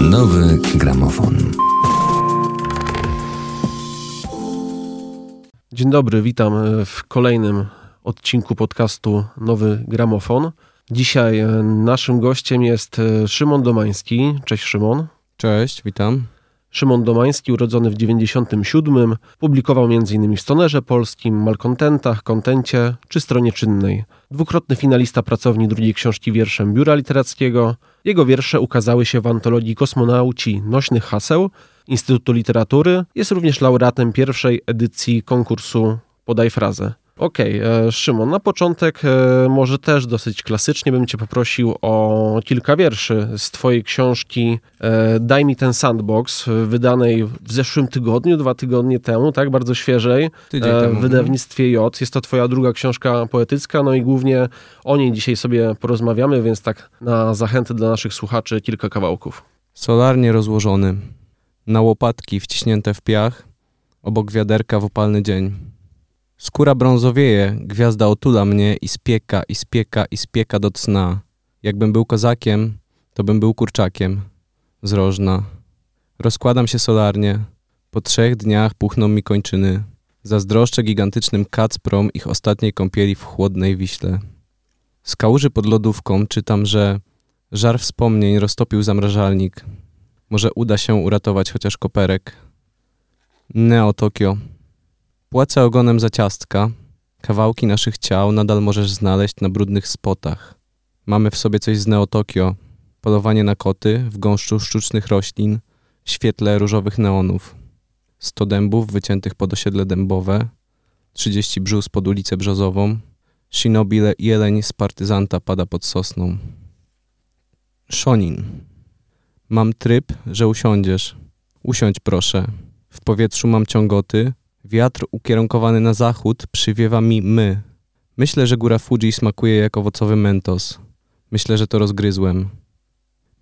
Nowy gramofon. Dzień dobry, witam w kolejnym odcinku podcastu Nowy Gramofon. Dzisiaj e, naszym gościem jest e, Szymon Domański. Cześć Szymon. Cześć, witam. Szymon Domański, urodzony w 97, publikował m.in. w Stonerze Polskim, Malkontentach, Kontencie czy Stronie Czynnej. Dwukrotny finalista pracowni drugiej książki wierszem Biura Literackiego. Jego wiersze ukazały się w antologii Kosmonauci Nośnych Haseł Instytutu Literatury. Jest również laureatem pierwszej edycji konkursu Podaj frazę. Okej, okay, Szymon, na początek e, może też dosyć klasycznie bym cię poprosił o kilka wierszy z twojej książki e, Daj mi ten sandbox, wydanej w zeszłym tygodniu, dwa tygodnie temu, tak, bardzo świeżej, Tydzień e, w wydawnictwie J. Jest to twoja druga książka poetycka, no i głównie o niej dzisiaj sobie porozmawiamy, więc tak na zachętę dla naszych słuchaczy kilka kawałków. Solarnie rozłożony, na łopatki wciśnięte w piach, obok wiaderka w upalny dzień Skóra brązowieje, gwiazda otula mnie i spieka, i spieka, i spieka do cna. Jakbym był kozakiem, to bym był kurczakiem. Zrożna. Rozkładam się solarnie. Po trzech dniach puchną mi kończyny. Zazdroszczę gigantycznym kacprom ich ostatniej kąpieli w chłodnej Wiśle. Z kałuży pod lodówką czytam, że żar wspomnień roztopił zamrażalnik. Może uda się uratować chociaż koperek. Neo Tokio. Płacę ogonem za ciastka. Kawałki naszych ciał nadal możesz znaleźć na brudnych spotach. Mamy w sobie coś z Neotokio. Polowanie na koty w gąszczu sztucznych roślin, w świetle różowych neonów. Sto dębów wyciętych pod osiedle dębowe, trzydzieści brzus pod ulicę Brzozową, shinobi jeleń z partyzanta pada pod sosną. Szonin. Mam tryb, że usiądziesz. Usiądź proszę. W powietrzu mam ciągoty, Wiatr ukierunkowany na zachód przywiewa mi my. Myślę, że góra Fuji smakuje jak owocowy mentos. Myślę, że to rozgryzłem.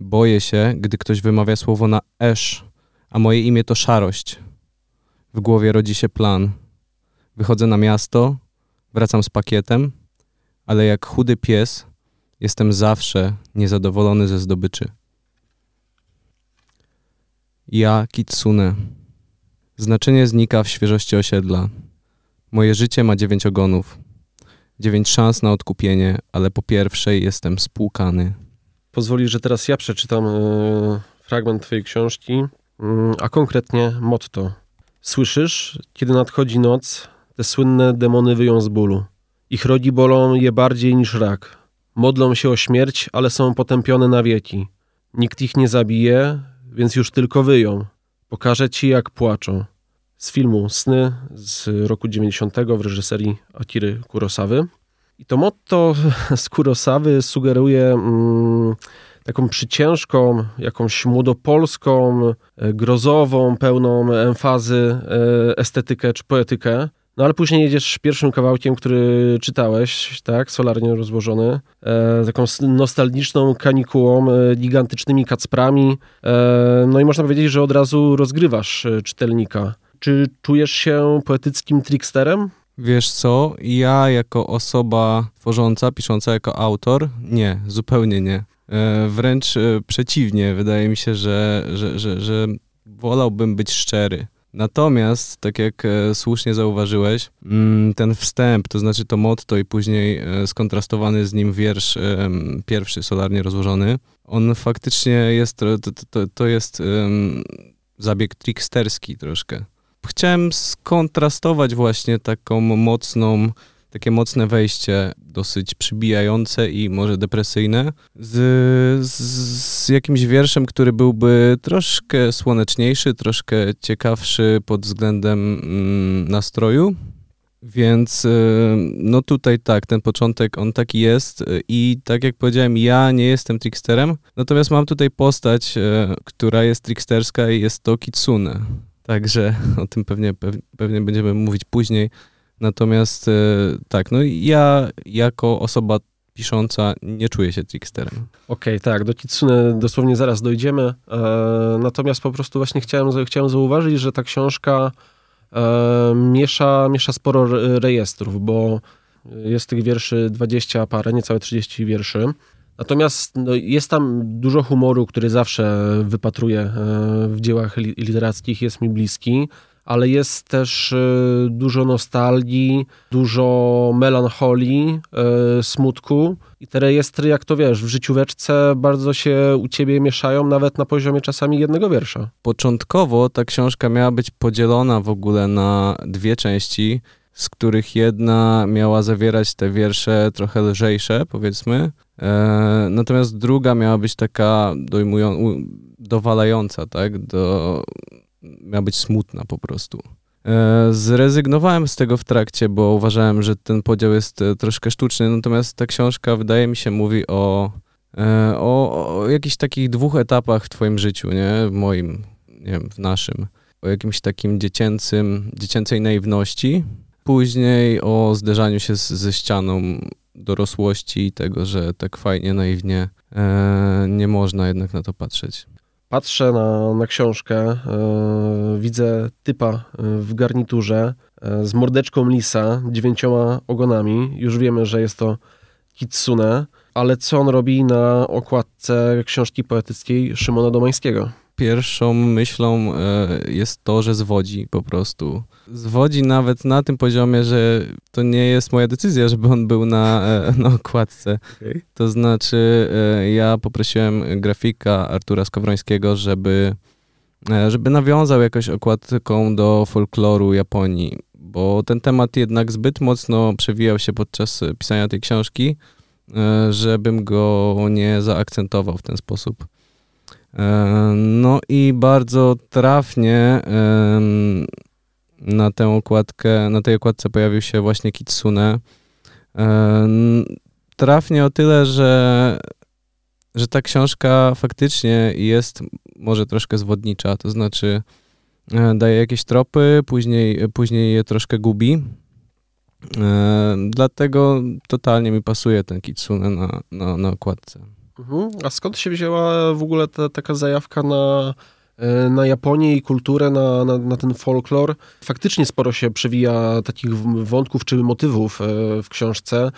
Boję się, gdy ktoś wymawia słowo na esz, a moje imię to szarość. W głowie rodzi się plan. Wychodzę na miasto, wracam z pakietem, ale jak chudy pies jestem zawsze niezadowolony ze zdobyczy. Ja Kitsune. Znaczenie znika w świeżości osiedla. Moje życie ma dziewięć ogonów. Dziewięć szans na odkupienie, ale po pierwszej jestem spłukany. Pozwoli, że teraz ja przeczytam y, fragment twojej książki, y, a konkretnie motto. Słyszysz, kiedy nadchodzi noc, te słynne demony wyją z bólu. Ich rodzi bolą je bardziej niż rak. Modlą się o śmierć, ale są potępione na wieki. Nikt ich nie zabije, więc już tylko wyją. Pokażę ci, jak płaczą. Z filmu Sny z roku 90 w reżyserii Akiry Kurosawy. I to motto z Kurosawy sugeruje mm, taką przyciężką, jakąś młodopolską, e, grozową, pełną emfazy e, estetykę czy poetykę. No ale później jedziesz pierwszym kawałkiem, który czytałeś, tak, solarnie rozłożony, e, taką nostalgiczną kanikułą, e, gigantycznymi kacprami. E, no i można powiedzieć, że od razu rozgrywasz e, czytelnika. Czy czujesz się poetyckim tricksterem? Wiesz co, ja jako osoba tworząca, pisząca jako autor, nie, zupełnie nie. E, wręcz e, przeciwnie, wydaje mi się, że, że, że, że wolałbym być szczery. Natomiast, tak jak e, słusznie zauważyłeś, mm, ten wstęp, to znaczy to motto i później e, skontrastowany z nim wiersz pierwszy, solarnie rozłożony, on faktycznie jest, to, to, to jest zabieg tricksterski troszkę. Chciałem skontrastować właśnie taką mocną takie mocne wejście, dosyć przybijające i może depresyjne, z, z, jakimś wierszem, który byłby troszkę słoneczniejszy, troszkę ciekawszy pod względem mm, nastroju. Więc y, no tutaj tak, ten początek on taki jest i tak jak powiedziałem, ja nie jestem tricksterem, natomiast mam tutaj postać, y, która jest tricksterska i jest to Kitsune. Także o tym pewnie, pewnie będziemy mówić później. Natomiast e, tak, no ja jako osoba pisząca nie czuję się tricksterem. Okej, okay, tak, do Kitsune dosłownie zaraz dojdziemy. E, natomiast po prostu właśnie chciałem, chciałem zauważyć, że ta książka e, miesza, miesza sporo rejestrów, bo jest tych wierszy 20 parę, niecałe 30 wierszy. Natomiast no, jest tam dużo humoru, który zawsze wypatruję e, w dziełach literackich, jest mi bliski, ale jest też e, dużo nostalgii, dużo melancholii, e, smutku. I te rejestry, jak to wiesz, w życióweczce bardzo się u ciebie mieszają, nawet na poziomie czasami jednego wiersza. Początkowo ta książka miała być podzielona w ogóle na dwie części z których jedna miała zawierać te wiersze trochę lżejsze, powiedzmy, e, natomiast druga miała być taka dojmują, dowalająca, tak? Do, miała być smutna po prostu. E, zrezygnowałem z tego w trakcie, bo uważałem, że ten podział jest e, troszkę sztuczny, natomiast ta książka, wydaje mi się, mówi o, e, o, o jakichś takich dwóch etapach w twoim życiu, nie? W moim, nie wiem, w naszym. O jakimś takim dziecięcym, dziecięcej naiwności, później o zderzaniu się z, ze ścianą dorosłości i tego, że tak fajnie, naiwnie e, nie można jednak na to patrzeć. Patrzę na, na książkę, e, widzę typa e, w garniturze e, z mordeczką lisa, dziewięcioma ogonami. Już wiemy, że jest to kitsune, ale co on robi na okładce książki poetyckiej Szymona Domańskiego? Pierwszą myślą e, jest to, że zwodzi po prostu zwodzi nawet na tym poziomie, że to nie jest moja decyzja, żeby on był na, e, na okładce. Okay. To znaczy, e, ja poprosiłem grafika Artura Skowrońskiego, żeby, żeby nawiązał jakoś okładką do folkloru Japonii, bo ten temat jednak zbyt mocno przewijał się podczas pisania tej książki, żebym go nie zaakcentował w ten sposób. No i bardzo trafnie na tę okładkę, na tej okładce pojawił się właśnie Kitsune. E, trafnie o tyle, że, że ta książka faktycznie jest może troszkę zwodnicza, to znaczy e, daje jakieś tropy, później, później je troszkę gubi. E, dlatego totalnie mi pasuje ten Kitsune na, na, na okładce. Mhm. A skąd się wzięła w ogóle ta, taka zajawka na E, na Japonię i kulturę, na, na, na, ten folklor. Faktycznie sporo się przewija takich wątków czy motywów e, w książce.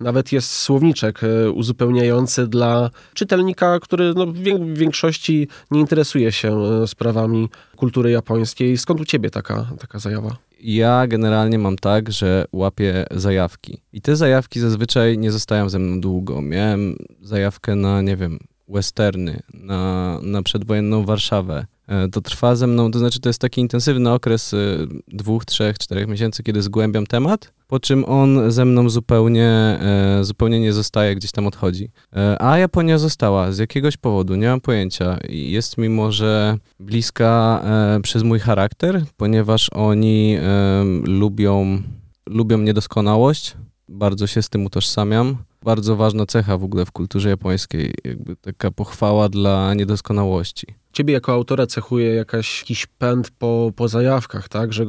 Nawet jest słowniczek e, uzupełniający dla czytelnika, który no, w większości nie interesuje się sprawami kultury japońskiej. Skąd u ciebie taka, taka zajawa? Ja generalnie mam tak, że łapię zajawki. I te zajawki zazwyczaj nie zostają ze mną długo. Miałem zajawkę na, nie wiem, westerny, na, na przedwojenną Warszawę. E, to trwa ze mną, to znaczy to jest taki intensywny okres e, dwóch, trzech, czterech miesięcy, kiedy zgłębiam temat, po czym on ze mną zupełnie, e, zupełnie nie zostaje, gdzieś tam odchodzi. A Japonia została z jakiegoś powodu, nie mam pojęcia. Jest mi może bliska przez mój charakter, ponieważ oni lubią, lubią niedoskonałość, bardzo się z tym utożsamiam bardzo ważna cecha w ogóle w kulturze japońskiej, jakby taka pochwała dla niedoskonałości. Ciebie jako autora cechuje jakaś, jakiś pęd po, po zajawkach, tak? Że,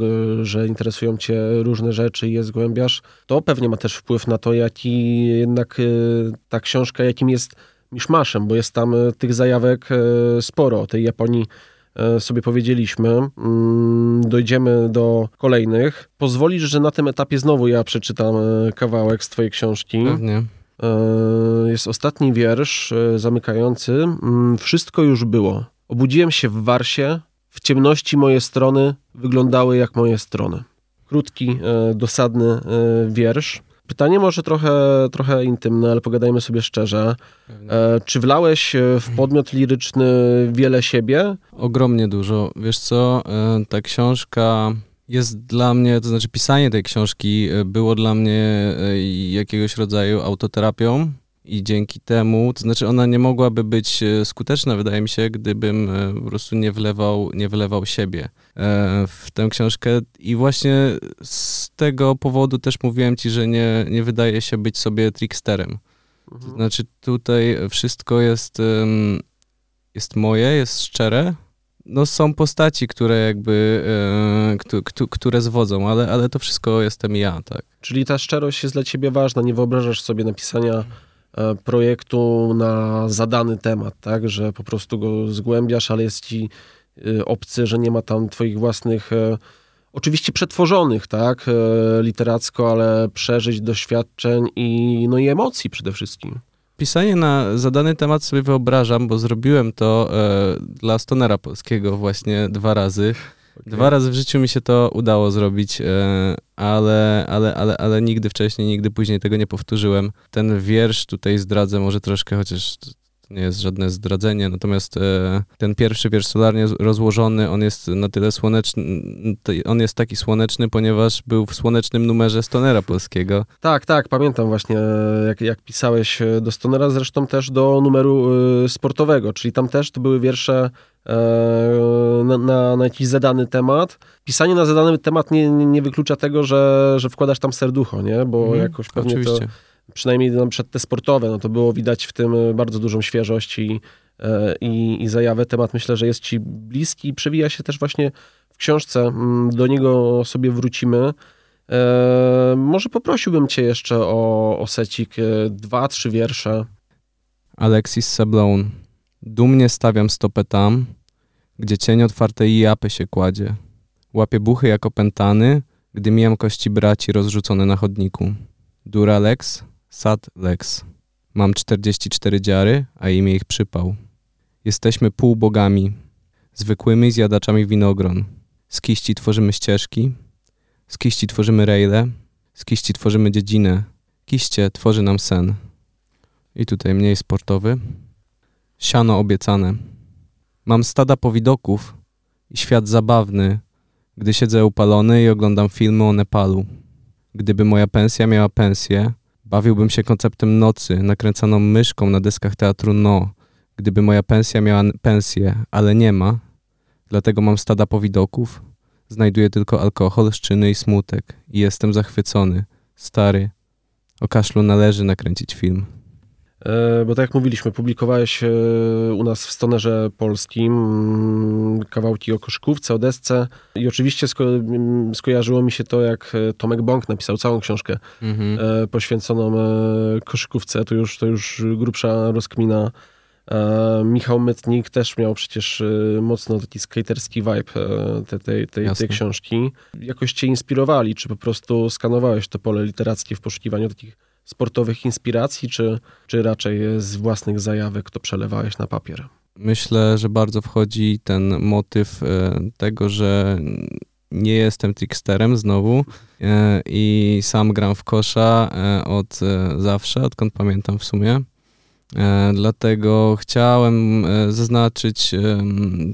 że interesują cię różne rzeczy i je zgłębiasz. To pewnie ma też wpływ na to, jaki jednak y, ta książka, jakim jest miszmaszem, bo jest tam y, tych zajawek y, sporo. O tej Japonii sobie powiedzieliśmy. Mm, dojdziemy do kolejnych. Pozwolisz, że na tym etapie znowu ja przeczytam kawałek z twojej książki. Pewnie. Jest ostatni wiersz zamykający. Mm, Wszystko już było. Obudziłem się w Warsie. W ciemności moje strony wyglądały jak moje strony. Krótki, e, dosadny wiersz. Pytanie może trochę, trochę intymne, ale pogadajmy sobie szczerze. Czy wlałeś w podmiot liryczny wiele siebie? Ogromnie dużo. Wiesz co, ta książka jest dla mnie, to znaczy pisanie tej książki e, było dla mnie e, jakiegoś rodzaju autoterapią i dzięki temu, to znaczy ona nie mogłaby być e, skuteczna, wydaje mi się, gdybym po prostu nie wlewał, nie wlewał siebie w tę książkę i właśnie z tego powodu też mówiłem ci, że nie, nie wydaje się być sobie tricksterem. Mhm. To znaczy tutaj wszystko jest, jest moje, jest szczere, no są postaci, które jakby, e, które zwodzą, ale, ale to wszystko jestem ja, tak. Czyli ta szczerość jest dla ciebie ważna, nie wyobrażasz sobie napisania e, projektu na zadany temat, tak, że po prostu go zgłębiasz, ale jest ci e, obcy, że nie ma tam twoich własnych e, oczywiście przetworzonych, tak, e, literacko, ale przeżyć, doświadczeń i, no i emocji przede wszystkim. Pisanie na zadany temat sobie wyobrażam, bo zrobiłem to e, dla Stonera Polskiego właśnie dwa razy. Okay. Dwa razy w życiu mi się to udało zrobić, e, ale, ale, ale, ale nigdy wcześniej, nigdy później tego nie powtórzyłem. Ten wiersz tutaj zdradzę może troszkę, chociaż to nie jest żadne zdradzenie, natomiast e, ten pierwszy wiersz solarnie rozłożony, on jest na tyle słoneczny, on jest taki słoneczny, ponieważ był w słonecznym numerze Stonera polskiego. Tak, tak, pamiętam właśnie, jak, jak pisałeś do Stonera, zresztą też do numeru sportowego, czyli tam też to były wiersze e, na, na, na, jakiś zadany temat. Pisanie na zadany temat nie, nie, nie wyklucza tego, że, że wkładasz tam serducho, nie? Bo mhm, jakoś pewnie oczywiście. to przynajmniej na przykład te sportowe, no to było widać w tym e, bardzo dużą świeżość i, e, i, i zajawę. Temat myślę, że jest ci bliski i przewija się też właśnie w książce. Mm, do niego sobie wrócimy. E, może poprosiłbym cię jeszcze o, o secik, dwa, trzy wiersze. Alexis Sablon. Dumnie stawiam stopę tam, gdzie cień otwartej japy się kładzie. Łapię buchy jako pętany, gdy mijam kości braci rozrzucone na chodniku. Duralex, Sad Lex. Mam 44 dziary, a imię ich przypał. Jesteśmy półbogami, zwykłymi zjadaczami winogron. Z kiści tworzymy ścieżki, z kiści tworzymy rejle, z kiści tworzymy dziedzinę. Kiście tworzy nam sen. I tutaj mniej sportowy. Siano obiecane. Mam stada powidoków i świat zabawny, gdy siedzę upalony i oglądam filmy o Nepalu. Gdyby moja pensja miała pensję, Bawiłbym się konceptem nocy, nakręcaną myszką na deskach teatru No, gdyby moja pensja miała pensję, ale nie ma, dlatego mam stada powidoków, znajduję tylko alkohol, szczyny i smutek i jestem zachwycony. Stary, o kaszlu należy nakręcić film. E, bo tak jak mówiliśmy, publikowałeś e, u nas w Stonerze Polskim mm, kawałki o koszykówce, o desce i oczywiście sko mm, skojarzyło mi się to, jak e, Tomek Bąk napisał całą książkę mhm. poświęconą koszykówce. To już, to już grubsza rozkmina. Michał Mytnik też miał przecież mocno taki skaterski vibe tej, tej, tej, tej książki. Jakoś cię inspirowali, czy po prostu skanowałeś to pole literackie w poszukiwaniu takich sportowych inspiracji, czy, czy raczej z własnych zajawek to przelewałeś na papier? Myślę, że bardzo wchodzi ten motyw e, tego, że nie jestem tricksterem znowu e, i sam gram w kosza e, od zawsze, odkąd pamiętam w sumie. Dlatego chciałem zaznaczyć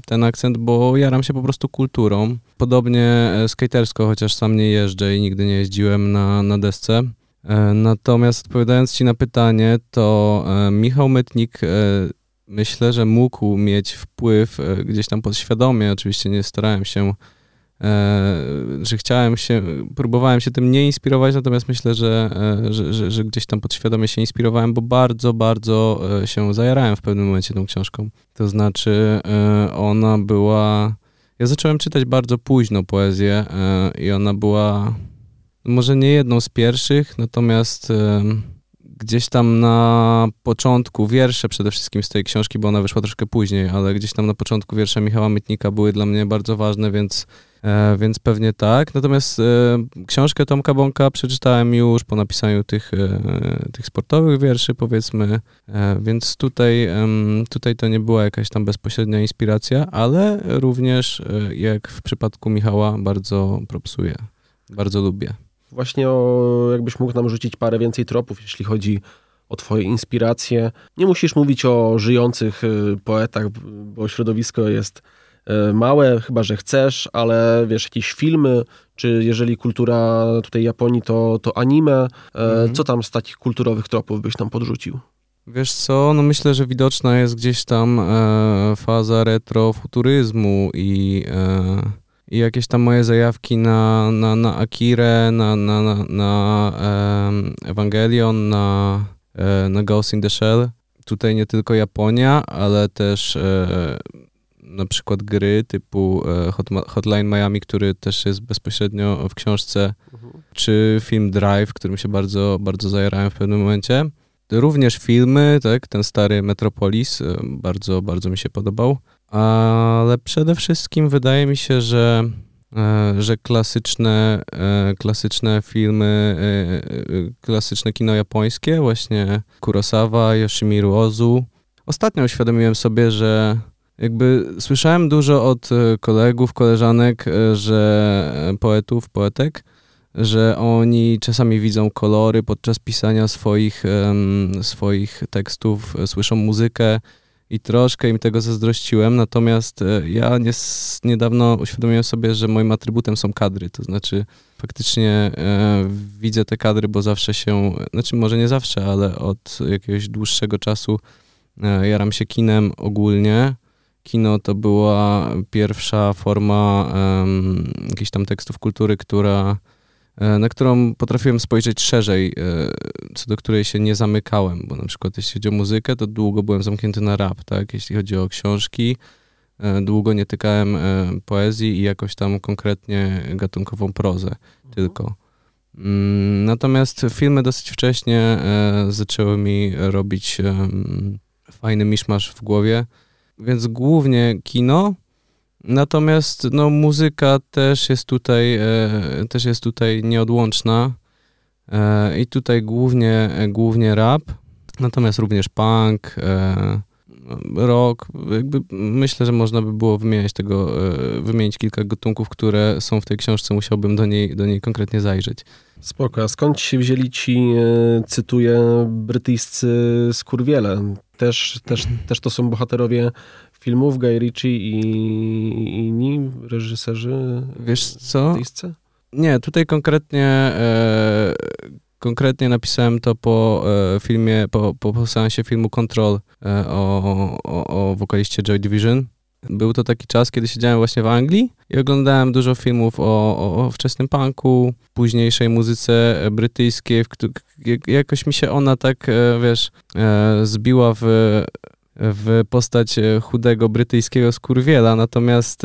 ten akcent, bo jaram się po prostu kulturą. Podobnie skatersko, chociaż sam nie jeżdżę i nigdy nie jeździłem na, na desce. E, natomiast odpowiadając Ci na pytanie, to e, Michał Mytnik e, myślę, że mógł mieć wpływ gdzieś tam podświadomie. Oczywiście nie starałem się, że chciałem się, próbowałem się tym nie inspirować, natomiast myślę, że, że, że, że gdzieś tam podświadomie się inspirowałem, bo bardzo, bardzo się zajarałem w pewnym momencie tą książką. To znaczy, ona była. Ja zacząłem czytać bardzo późno poezję i ona była może nie jedną z pierwszych, natomiast gdzieś tam na początku wiersze przede wszystkim z tej książki, bo ona wyszła troszkę później, ale gdzieś tam na początku wiersze Michała Mytnika były dla mnie bardzo ważne, więc, e, więc pewnie tak. Natomiast e, książkę Tomka Bąka przeczytałem już po napisaniu tych, e, tych sportowych wierszy, powiedzmy, więc tutaj, tutaj to nie była jakaś tam bezpośrednia inspiracja, ale również jak w przypadku Michała bardzo propsuję, bardzo lubię właśnie o, jakbyś mógł nam rzucić parę więcej tropów, jeśli chodzi o twoje inspiracje. Nie musisz mówić o żyjących y, poetach, bo środowisko jest y, małe, chyba że chcesz, ale wiesz, jakieś filmy, czy jeżeli kultura tutaj Japonii, to, to anime. E, mhm. Co tam z takich kulturowych tropów byś tam podrzucił? Wiesz co, no myślę, że widoczna jest gdzieś tam e, faza retrofuturyzmu i e, i jakieś tam moje zajawki na, na, na Akirę, na, na, na, na um, Evangelion, na, e, na Ghost in the Shell. Tutaj nie tylko Japonia, ale też e, na przykład gry typu e, Hot, Hotline Miami, który też jest bezpośrednio w książce, mhm. czy film Drive, którym się bardzo, bardzo zajarałem w pewnym momencie. Również filmy, tak, ten stary Metropolis, e, bardzo, bardzo mi się podobał ale przede wszystkim wydaje mi się, że e, że klasyczne, e, klasyczne filmy, klasyczne kino japońskie, właśnie Kurosawa, Yoshimiru Ozu. Ostatnio uświadomiłem sobie, że jakby słyszałem dużo od kolegów, koleżanek, że poetów, poetek, że oni czasami widzą kolory podczas pisania swoich, swoich tekstów, słyszą muzykę i troszkę im tego zazdrościłem, natomiast e, ja nie, niedawno uświadomiłem sobie, że moim atrybutem są kadry, to znaczy faktycznie e, widzę te kadry, bo zawsze się, znaczy może nie zawsze, ale od jakiegoś dłuższego czasu e, jaram się kinem ogólnie. Kino to była pierwsza forma um, jakichś tam tekstów kultury, która E, na którą potrafiłem spojrzeć szerzej, e, co do której się nie zamykałem, bo na przykład jeśli chodzi o muzykę, to długo byłem zamknięty na rap, tak? Jeśli chodzi o książki, e, długo nie tykałem poezji i jakoś tam konkretnie gatunkową prozę mhm. tylko. Mm, natomiast filmy dosyć wcześnie zaczęły mi robić fajny miszmasz w głowie, więc głównie kino, Natomiast no, muzyka też jest tutaj, e, też jest tutaj nieodłączna. E, I tutaj głównie, głównie rap, natomiast również punk, e, rock. Jakby myślę, że można by było wymieniać tego, e, wymienić kilka gatunków, które są w tej książce, musiałbym do niej, do niej konkretnie zajrzeć. Spoko, a skąd się wzięli ci, e, cytuję, brytyjscy skurwiele? Też, też, też to są bohaterowie filmów, Guy Ritchie i, inni reżyserzy Wiesz co? Nie, tutaj konkretnie e, konkretnie napisałem to po e, filmie, po, po, po seansie filmu Control e, o, o, o wokaliście Joy Division. Był to taki czas, kiedy siedziałem właśnie w Anglii i oglądałem dużo filmów o, o, o wczesnym punku, późniejszej muzyce brytyjskiej. Jakoś mi się ona tak, e, wiesz, e, zbiła w w postać e, chudego brytyjskiego skurwiela, natomiast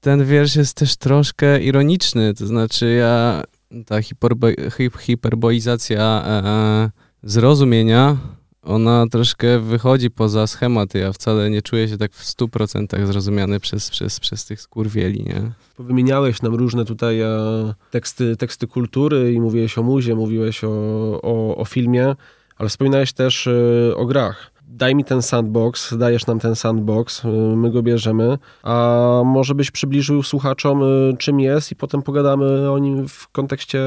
ten wiersz jest też troszkę ironiczny, to znaczy ja, ta hiperbo, hiperboizacja zrozumienia, ona troszkę wychodzi poza schematy, ja wcale nie czuję się tak w 100% zrozumiany przez, przez, przez tych skurwieli, nie? Wymieniałeś nam różne tutaj e, teksty, teksty kultury i mówiłeś o muzie, mówiłeś o, o, o filmie, ale wspominałeś też e, o grach daj mi ten sandbox, dajesz nam ten sandbox, y, my go bierzemy, a może byś przybliżył słuchaczom, y, czym jest i potem pogadamy o nim w kontekście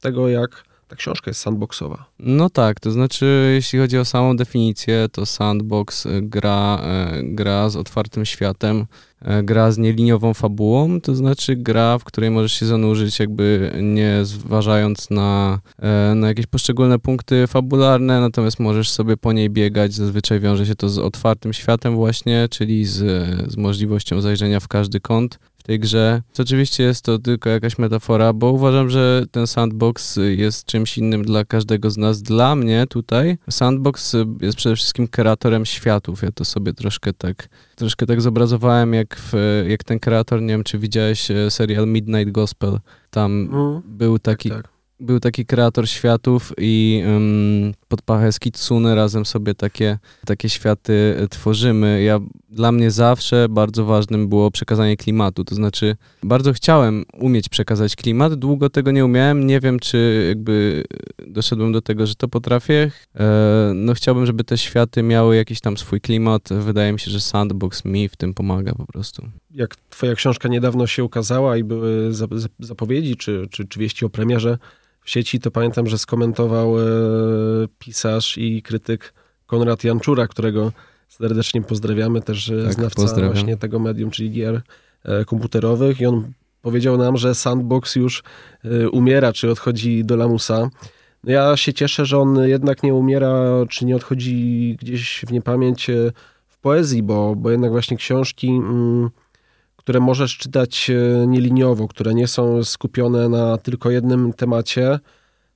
tego, jak ta książka jest sandboxowa. No tak, to znaczy jeśli chodzi o samą definicję, to sandbox y, gra, gra z otwartym światem, E, gra z nieliniową fabułą, to znaczy gra, w której możesz się zanurzyć jakby nie zważając na, e, na jakieś poszczególne punkty fabularne, natomiast możesz sobie po niej biegać. Zazwyczaj wiąże się to z otwartym światem właśnie, czyli z, z możliwością zajrzenia w każdy kąt w tej grze. Oczywiście jest to tylko jakaś metafora, bo uważam, że ten sandbox jest czymś innym dla każdego z nas. Dla mnie tutaj sandbox jest przede wszystkim kreatorem światów. Ja to sobie troszkę tak, troszkę tak zobrazowałem, jak, w, jak ten kreator, nie wiem, czy widziałeś e, serial Midnight Gospel. Tam mm, był taki, tak, tak był taki kreator światów i um, pod pachę z Kitsune razem sobie takie, takie światy e, tworzymy. Ja, dla mnie zawsze bardzo ważnym było przekazanie klimatu, to znaczy bardzo chciałem umieć przekazać klimat, długo tego nie umiałem, nie wiem czy jakby doszedłem do tego, że to potrafię. E, no chciałbym, żeby te światy miały jakiś tam swój klimat, wydaje mi się, że Sandbox mi w tym pomaga po prostu. Jak twoja książka niedawno się ukazała i były zapowiedzi czy, czy, czy wieści o premierze, w sieci, to pamiętam, że skomentował e, pisarz i krytyk Konrad Janczura, którego serdecznie pozdrawiamy, też e, tak, znawca pozdrawiam. właśnie tego medium, czyli gier e, komputerowych i on powiedział nam, że Sandbox już umiera, czy odchodzi do lamusa. No ja się cieszę, że on jednak nie umiera, czy nie odchodzi gdzieś w niepamięć w poezji, bo, bo jednak właśnie książki... Mm, które możesz czytać e, nieliniowo, które nie są skupione na tylko jednym temacie,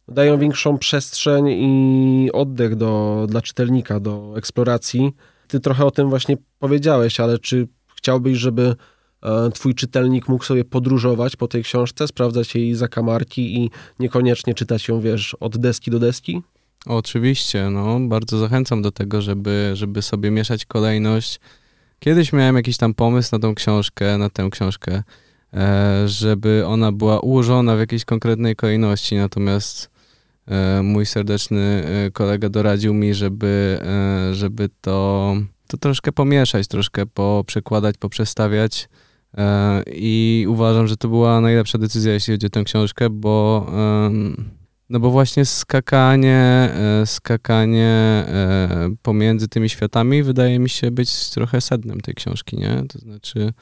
dają większą przestrzeń i oddech do, dla czytelnika, do eksploracji. Ty trochę o tym właśnie powiedziałeś, ale czy chciałbyś, żeby e, twój czytelnik mógł sobie podróżować po tej książce, sprawdzać jej zakamarki i niekoniecznie czytać ją, wiesz, od deski do deski? Oczywiście, no, bardzo zachęcam do tego, żeby, żeby sobie mieszać kolejność Kiedyś miałem jakiś tam pomysł na tą książkę, na tę książkę. e, żeby ona była ułożona w jakiejś konkretnej kolejności, natomiast e, mój serdeczny e, kolega doradził mi, żeby, żeby to, to troszkę pomieszać, troszkę poprzekładać, poprzestawiać i uważam, że to była najlepsza decyzja, jeśli chodzi o tę książkę, bo no bo właśnie skakanie, e, skakanie e, pomiędzy tymi światami wydaje mi się być trochę sednem tej książki, nie? To znaczy,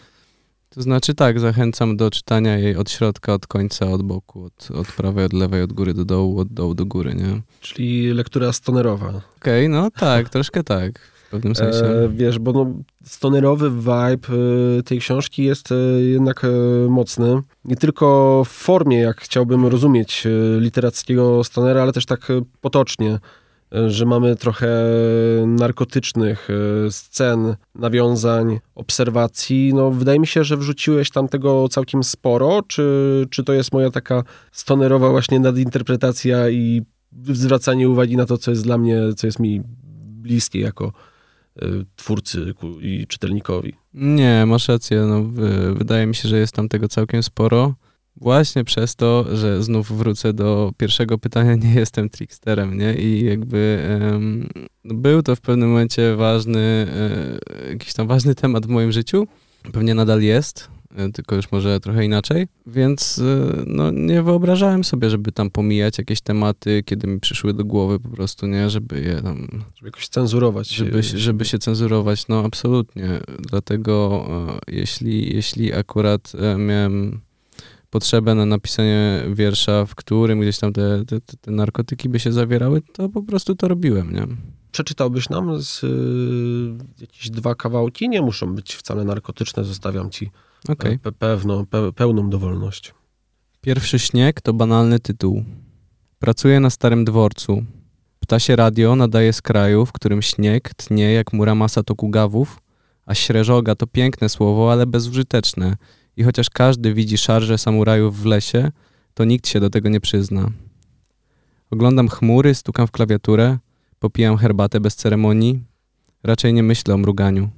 to znaczy tak, zachęcam do czytania jej od środka, od końca, od boku, od, od prawej, od lewej, od góry do dołu, od dołu do góry, nie? Czyli lektura stonerowa. Okej, no tak, troszkę tak, pewnym sensie. E, wiesz, bo no, stonerowy vibe e, tej książki jest e, jednak e, mocny. Nie tylko w formie, jak chciałbym rozumieć literackiego stonera, ale też tak potocznie, że mamy trochę narkotycznych scen, nawiązań, obserwacji. No, wydaje mi się, że wrzuciłeś tam tego całkiem sporo. Czy, czy to jest moja taka stonerowa właśnie nadinterpretacja i zwracanie uwagi na to, co jest dla mnie, co jest mi bliskie jako twórcy ku- i czytelnikowi. Nie, masz rację. No, wy- wydaje mi się, że jest tam tego całkiem sporo. Właśnie przez to, że znów wrócę do pierwszego pytania, nie jestem tricksterem, nie? I jakby em, był to w pewnym momencie ważny, e, jakiś tam ważny temat w moim życiu. Pewnie nadal jest, tylko już może trochę inaczej. Więc e, no, nie wyobrażałem sobie, żeby tam pomijać jakieś tematy, kiedy mi przyszły do głowy po prostu, nie? Żeby je tam Żeby jakoś cenzurować. żeby, się- żeby się cenzurować, no absolutnie. Dlatego e, jeśli, jeśli akurat e, miałem potrzebę na napisanie wiersza, w którym gdzieś tam te, te, te- te narkotyki by się zawierały, to po prostu to robiłem, nie? Przeczytałbyś nam z, y, jakieś dwa kawałki? Nie muszą być wcale narkotyczne, zostawiam ci E, pe, pewno, pe, pełną dowolność. Pierwszy śnieg to banalny tytuł. Pracuję na starym dworcu. Ptasie radio nadaje z kraju, w którym śnieg tnie jak muramasa tokugawów, a śreżoga to piękne słowo, ale bezużyteczne. I chociaż każdy widzi szarże samurajów w lesie, to nikt się do tego nie przyzna. Oglądam chmury, stukam w klawiaturę, popijam herbatę bez ceremonii. Raczej nie myślę o mruganiu.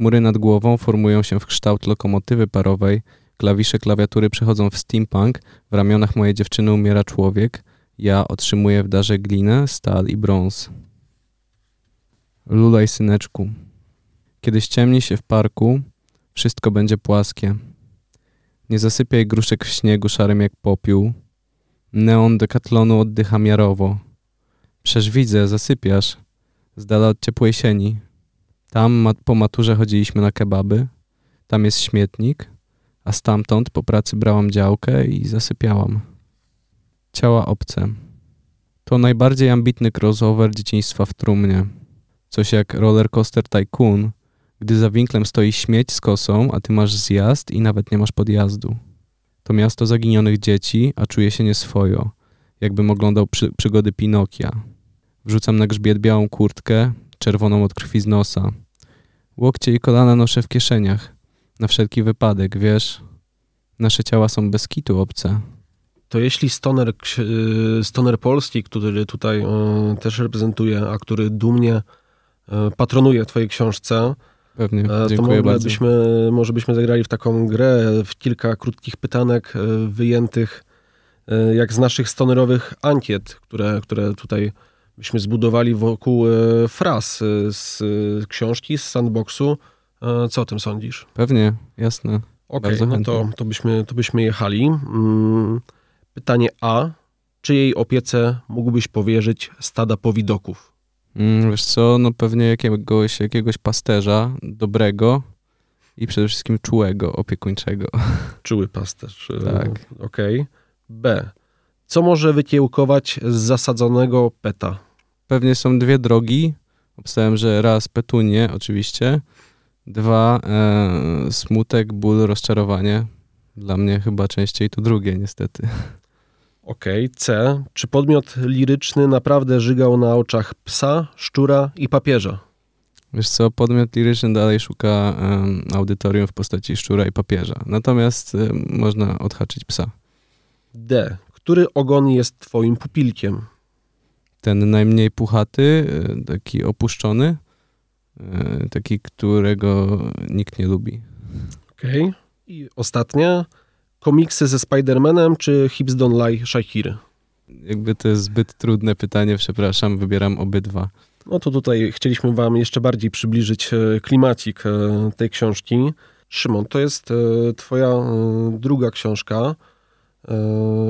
Chmury nad głową formują się w kształt lokomotywy parowej, Klawisze klawiatury przechodzą w steampunk, w ramionach mojej dziewczyny umiera człowiek, ja otrzymuję w darze glinę, stal i brąz. Lulaj, syneczku. Kiedy ściemni się w parku, wszystko będzie płaskie. Nie zasypiaj gruszek w śniegu szarym jak popiół. Neon dekatlonu oddycha miarowo. Przecież widzę, zasypiasz. Z dala od ciepłej sieni. Tam po maturze chodziliśmy na kebaby. Tam jest śmietnik a stamtąd po pracy brałam działkę i zasypiałam. Ciała obce. To najbardziej ambitny crossover dzieciństwa w trumnie. Coś jak rollercoaster tycoon, gdy za winklem stoi śmieć z kosą, a ty masz zjazd i nawet nie masz podjazdu. To miasto zaginionych dzieci, a czuję się nieswojo, jakbym oglądał przy, przygody Pinokia. Wrzucam na grzbiet białą kurtkę, czerwoną od krwi z nosa. Łokcie i kolana noszę w kieszeniach. Na wszelki wypadek, wiesz? Nasze ciała są bez kitu obce. To jeśli stoner, y, stoner polski, który tutaj y, też reprezentuje, a który dumnie y, patronuje twojej książce, Pewnie, e, to dziękuję może bardzo. byśmy, może byśmy zagrali w taką grę, w kilka krótkich pytanek y, wyjętych y, jak z naszych stonerowych ankiet, które, które tutaj byśmy zbudowali wokół y, fraz y, z y, książki, z sandboxu. E, Co o tym sądzisz? Pewnie, jasne. Okej, Bardzo no to, to, byśmy, to byśmy jechali. Mm, Pytanie A. Czyjej opiece mógłbyś powierzyć stada powidoków? Mm, wiesz co, no pewnie jakiegoś, jakiegoś pasterza dobrego i przede wszystkim czułego, opiekuńczego. Czuły pasterz. e, Tak. Okej. B. Co może wykiełkować z zasadzonego peta? Pewnie są dwie drogi. Obstałem, że raz petunię oczywiście, dwa e, smutek, ból, rozczarowanie. Dla mnie chyba częściej to drugie niestety. Okej. C. Czy podmiot liryczny naprawdę żygał na oczach psa, szczura i papieża? Wiesz co, podmiot liryczny dalej szuka em, audytorium w postaci szczura i papieża. Natomiast em, można odhaczyć psa. D. Który ogon jest twoim pupilkiem? Ten najmniej puchaty, e, taki opuszczony, e, taki, którego nikt nie lubi. Okej. I ostatnie, komiksy ze Spider-Manem czy Hips Don't Lie Shakiry? Jakby to jest zbyt trudne pytanie, przepraszam, wybieram obydwa. No to tutaj chcieliśmy wam jeszcze bardziej przybliżyć e, klimacik tej książki. Szymon, to jest twoja druga książka.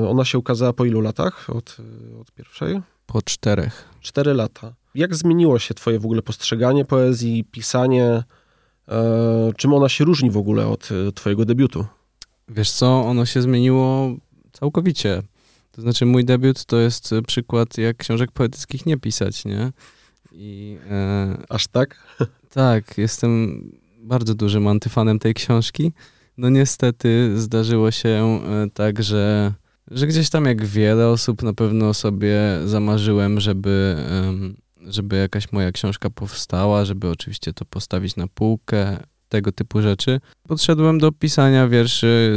Ona się ukazała po ilu latach od, od pierwszej? Po czterech. Cztery lata. Jak zmieniło się twoje w ogóle postrzeganie poezji, pisanie? Czym ona się różni w ogóle od twojego debiutu? Wiesz co, ono się zmieniło całkowicie. To znaczy mój debiut to jest przykład, jak książek poetyckich nie pisać, nie? I, e, Aż tak? Tak, jestem bardzo dużym antyfanem tej książki. No niestety zdarzyło się e, tak, że, że gdzieś tam jak wiele osób na pewno sobie zamarzyłem, żeby, żeby jakaś moja książka powstała, żeby oczywiście to postawić na półkę, tego typu rzeczy. Podszedłem do pisania wierszy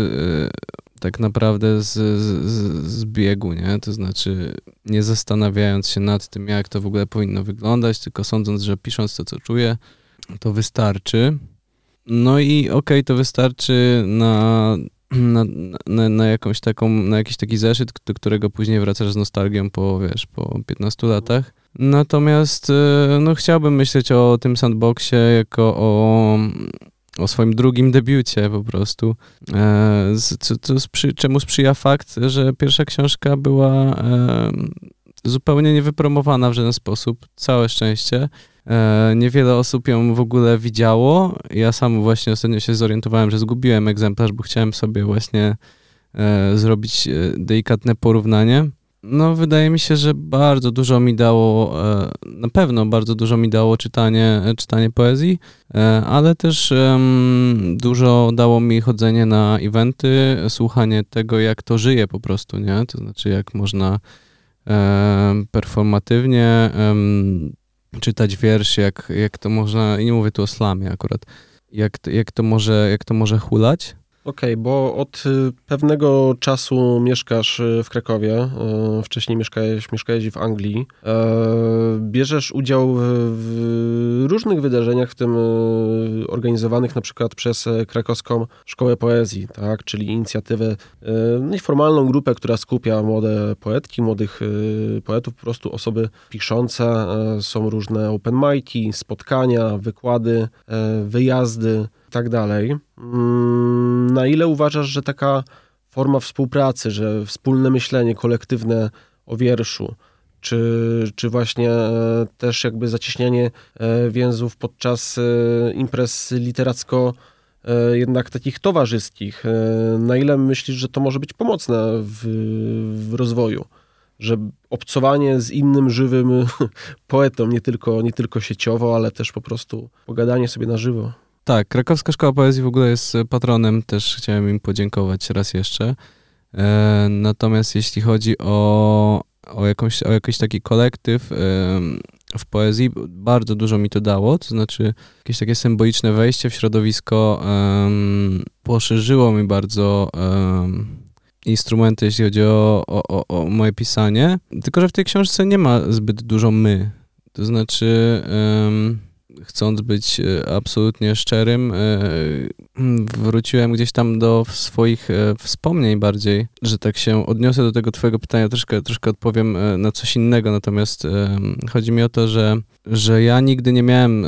e, tak naprawdę z, z, z biegu, nie? To znaczy nie zastanawiając się nad tym, jak to w ogóle powinno wyglądać, tylko sądząc, że pisząc to, co czuję, to wystarczy. No i okej, okay, to wystarczy na, na, na, na, jakąś taką, na jakiś taki zeszyt, do którego później wracasz z nostalgią po, wiesz, po 15 latach. Natomiast e, no, chciałbym myśleć o tym sandboxie jako o o swoim drugim debiucie po prostu, e, co, co sprzy, czemu sprzyja fakt, że pierwsza książka była e, zupełnie niewypromowana w żaden sposób, całe szczęście. E, niewiele osób ją w ogóle widziało. Ja sam właśnie ostatnio się zorientowałem, że zgubiłem egzemplarz, bo chciałem sobie właśnie zrobić delikatne porównanie. No, wydaje mi się, że bardzo dużo mi dało, e, na pewno bardzo dużo mi dało czytanie, czytanie poezji, e, ale też dużo dało mi chodzenie na eventy, słuchanie tego, jak to żyje po prostu, nie? To znaczy, jak można performatywnie czytać wiersz, jak, jak to można, i nie mówię tu o slamie akurat, jak, jak, to, może, jak to może hulać. Okej, okay, bo od y, pewnego czasu mieszkasz y, w Krakowie, y, wcześniej mieszkałeś, mieszkałeś w Anglii. Bierzesz udział w różnych wydarzeniach, w tym organizowanych na przykład przez krakowską Szkołę Poezji, tak? czyli inicjatywę, nieformalną grupę, która skupia młode poetki, młodych poetów, po prostu osoby piszące. Są różne open mic'i, spotkania, wykłady, wyjazdy tak dalej. Mm, na ile uważasz, że taka forma współpracy, że wspólne myślenie kolektywne o wierszu, czy, czy właśnie e, też jakby zacieśnianie e, więzów podczas e, imprez literacko jednak takich towarzyskich. Na ile myślisz, że to może być pomocne w, w rozwoju? Że obcowanie z innym żywym poetą, nie tylko, nie tylko sieciowo, ale też po prostu pogadanie sobie na żywo. Tak, Krakowska Szkoła Poezji w ogóle jest patronem, też chciałem im podziękować raz jeszcze. E, natomiast jeśli chodzi o, o, jakąś, o jakiś taki kolektyw e, w poezji, bardzo dużo mi to dało, to znaczy jakieś takie symboliczne wejście w środowisko e, poszerzyło mi bardzo instrumenty, jeśli chodzi o, o, o, moje pisanie. Tylko, że w tej książce nie ma zbyt dużo my. To znaczy chcąc być e, absolutnie szczerym, e, wróciłem gdzieś tam do swoich e, wspomnień bardziej, że tak się odniosę do tego twojego pytania, troszkę, troszkę odpowiem na coś innego, natomiast chodzi mi o to, że, że ja nigdy nie miałem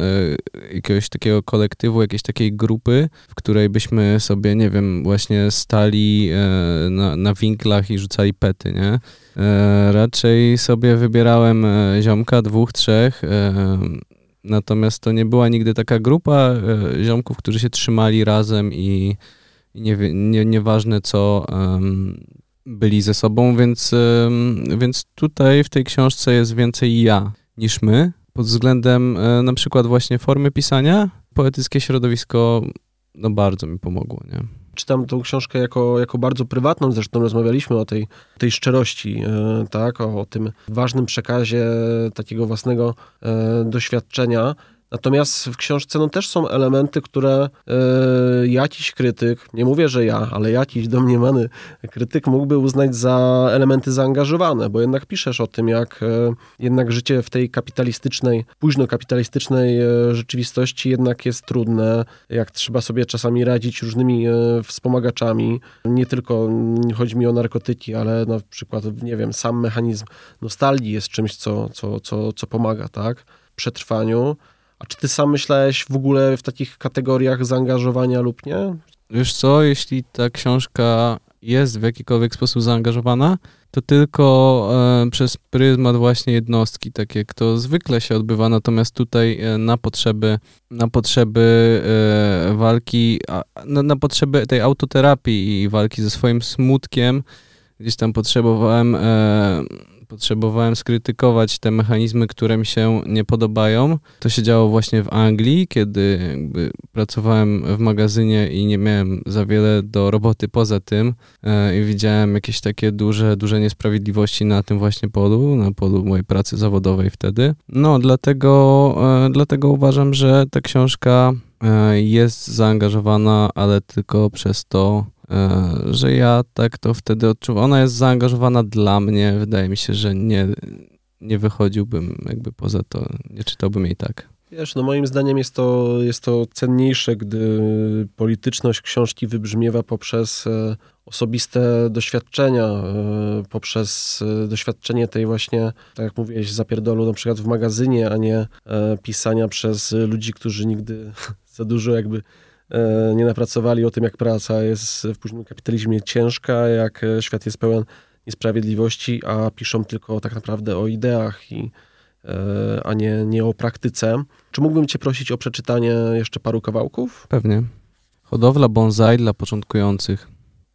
jakiegoś takiego kolektywu, jakiejś takiej grupy, w której byśmy sobie, nie wiem, właśnie stali na, na winklach i rzucali pety, nie? Raczej sobie wybierałem ziomka, dwóch, trzech, Natomiast to nie była nigdy taka grupa e, ziomków, którzy się trzymali razem i, nie, nie, nieważne co byli ze sobą, więc, więc tutaj w tej książce jest więcej ja niż my. Pod względem e, na przykład właśnie formy pisania, poetyckie środowisko no bardzo mi pomogło, nie? Czytam tą książkę jako, jako bardzo prywatną, zresztą rozmawialiśmy o tej, tej szczerości, e, tak, o, o tym ważnym przekazie takiego własnego e, doświadczenia. Natomiast w książce no, też są elementy, które e, jakiś krytyk, nie mówię, że ja, ale jakiś domniemany krytyk mógłby uznać za elementy zaangażowane, bo jednak piszesz o tym, jak e, jednak życie w tej kapitalistycznej, późno kapitalistycznej e, rzeczywistości jednak jest trudne, jak trzeba sobie czasami radzić różnymi wspomagaczami. Nie tylko chodzi mi o narkotyki, ale na przykład, nie wiem, sam mechanizm nostalgii jest czymś, co, co, co, co pomaga, tak? Przetrwaniu. A czy ty sam myślałeś w ogóle w takich kategoriach zaangażowania lub nie? Wiesz co, jeśli ta książka jest w jakikolwiek sposób zaangażowana, to tylko e, przez pryzmat właśnie jednostki, tak jak to zwykle się odbywa, natomiast tutaj e, na potrzeby, na potrzeby e, walki, a, na, na, potrzeby tej autoterapii i walki ze swoim smutkiem, gdzieś tam potrzebowałem e, potrzebowałem skrytykować te mechanizmy, które mi się nie podobają. To się działo właśnie w Anglii, kiedy pracowałem w magazynie i nie miałem za wiele do roboty poza tym e, i widziałem jakieś takie duże, duże niesprawiedliwości na tym właśnie polu, na polu mojej pracy zawodowej wtedy. No, dlatego, e, dlatego uważam, że ta książka e, jest zaangażowana, ale tylko przez to, że ja tak to wtedy odczuwam. Ona jest zaangażowana dla mnie. Wydaje mi się, że nie, nie wychodziłbym jakby poza to, nie czytałbym jej tak. Wiesz, no moim zdaniem jest to, jest to cenniejsze, gdy polityczność książki wybrzmiewa poprzez e, osobiste doświadczenia, e, poprzez doświadczenie tej właśnie, tak jak mówiłeś, zapierdolu na przykład w magazynie, a nie pisania przez ludzi, którzy nigdy za dużo jakby E, nie napracowali o tym, jak praca jest w późnym kapitalizmie ciężka, jak e, świat jest pełen niesprawiedliwości, a piszą tylko tak naprawdę o ideach, i, e, a nie, nie o praktyce. Czy mógłbym Cię prosić o przeczytanie jeszcze paru kawałków? Pewnie. Hodowla bonsai dla początkujących.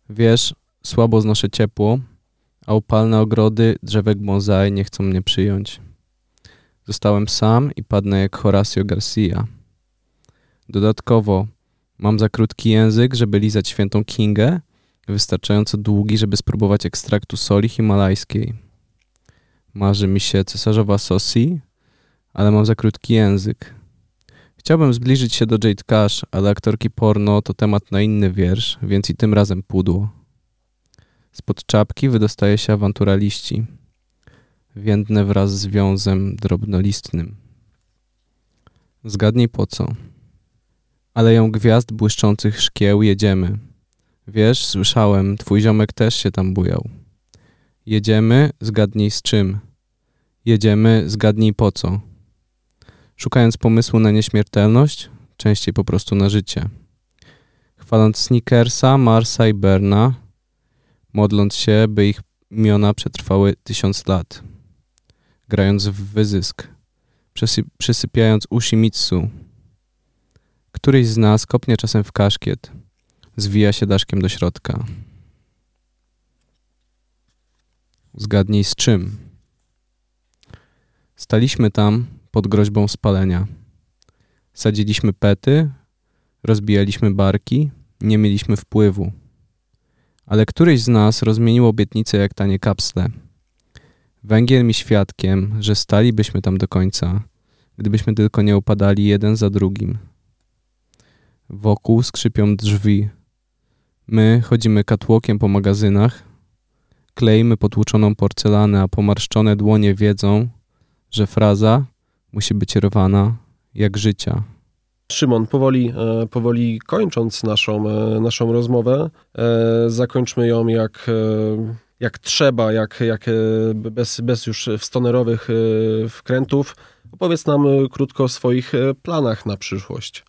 Wiesz, słabo znoszę ciepło, a upalne ogrody drzewek bonsai nie chcą mnie przyjąć. Zostałem sam i padnę jak Horacio Garcia. Dodatkowo Mam za krótki język, żeby lizać świętą Kingę, wystarczająco długi, żeby spróbować ekstraktu soli himalajskiej. Marzy mi się cesarzowa sosi, ale mam za krótki język. Chciałbym zbliżyć się do Jade Cash, ale aktorki porno to temat na inny wiersz, więc i tym razem pudło. Spod czapki wydostaje się awanturaliści. Więdne wraz z wiązem drobnolistnym. Zgadnij po co. Aleją gwiazd błyszczących szkieł jedziemy. Wiesz, słyszałem, twój ziomek też się tam bujał. Jedziemy, zgadnij z czym. Jedziemy, zgadnij po co. Szukając pomysłu na nieśmiertelność, częściej po prostu na życie. Chwaląc Snickersa, Marsa i Berna, modląc się, by ich imiona przetrwały tysiąc lat. Grając w wyzysk, przysypiając Ushimitsu, Któryś z nas kopnie czasem w kaszkiet, zwija się daszkiem do środka. Zgadnij z czym. Staliśmy tam pod groźbą spalenia. Sadziliśmy pety, rozbijaliśmy barki, nie mieliśmy wpływu. Ale któryś z nas rozmienił obietnicę jak tanie kapsle. Węgiel mi świadkiem, że stalibyśmy tam do końca, gdybyśmy tylko nie upadali jeden za drugim. Wokół skrzypią drzwi. My chodzimy katłokiem po magazynach, kleimy potłuczoną porcelanę, a pomarszczone dłonie wiedzą, że fraza musi być rwana jak życia. Szymon, powoli, e, powoli kończąc naszą, e, naszą rozmowę, e, zakończmy ją jak, jak trzeba, jak, jak bez, bez już wstonerowych wkrętów. Opowiedz nam krótko o swoich planach na przyszłość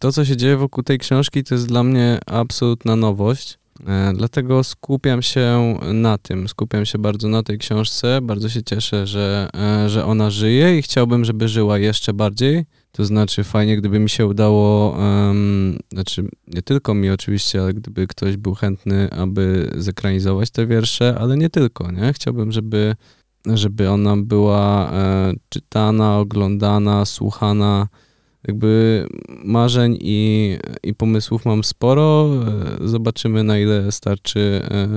to, co się dzieje wokół tej książki, to jest dla mnie absolutna nowość. E, dlatego skupiam się na tym, skupiam się bardzo na tej książce. Bardzo się cieszę, że, e, że ona żyje i chciałbym, żeby żyła jeszcze bardziej. To znaczy, fajnie, gdyby mi się udało, um, znaczy nie tylko mi oczywiście, ale gdyby ktoś był chętny, aby zekranizować te wiersze, ale nie tylko, nie? Chciałbym, żeby, żeby ona była e, czytana, oglądana, słuchana jakby marzeń i, i pomysłów mam sporo. Zobaczymy, na ile starczy e,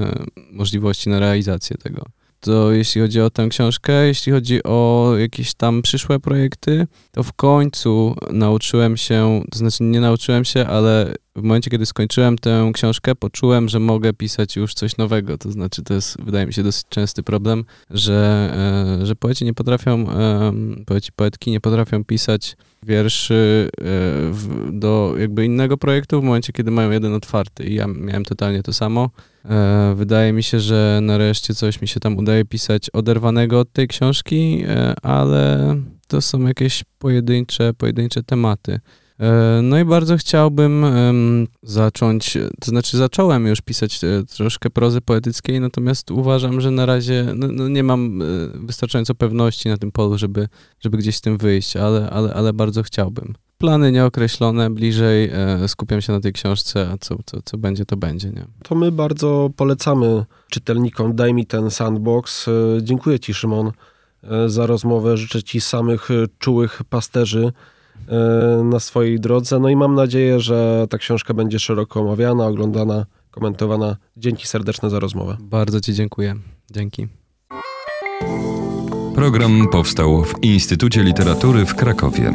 możliwości na realizację tego. to jeśli chodzi o tę książkę. Jeśli chodzi o jakieś tam przyszłe projekty, to w końcu nauczyłem się, to znaczy nie nauczyłem się, ale w momencie, kiedy skończyłem tę książkę, poczułem, że mogę pisać już coś nowego. To znaczy, to jest, wydaje mi się, dosyć częsty problem, że, e, że poeci nie potrafią, poeci, poetki nie potrafią pisać wierszy e, do jakby innego projektu w momencie, kiedy mają jeden otwarty. I ja miałem totalnie to samo. E, wydaje mi się, że nareszcie coś mi się tam udaje pisać oderwanego od tej książki, ale to są jakieś pojedyncze, pojedyncze tematy. E, no i bardzo chciałbym zacząć, to znaczy zacząłem już pisać e, troszkę prozy poetyckiej, natomiast uważam, że na razie no, no nie mam e, wystarczająco pewności na tym polu, żeby, żeby gdzieś z tym wyjść, ale, ale, ale bardzo chciałbym. Plany nieokreślone, bliżej skupiam się na tej książce, a co, co, co będzie, to będzie. Nie? To my bardzo polecamy czytelnikom Daj mi ten sandbox. Dziękuję Ci, Szymon, za rozmowę. Życzę Ci samych czułych pasterzy na swojej drodze. No i mam nadzieję, że ta książka będzie szeroko omawiana, oglądana, komentowana. Dzięki serdeczne za rozmowę. Bardzo Ci dziękuję. Dzięki. Program powstał w Instytucie Literatury w Krakowie.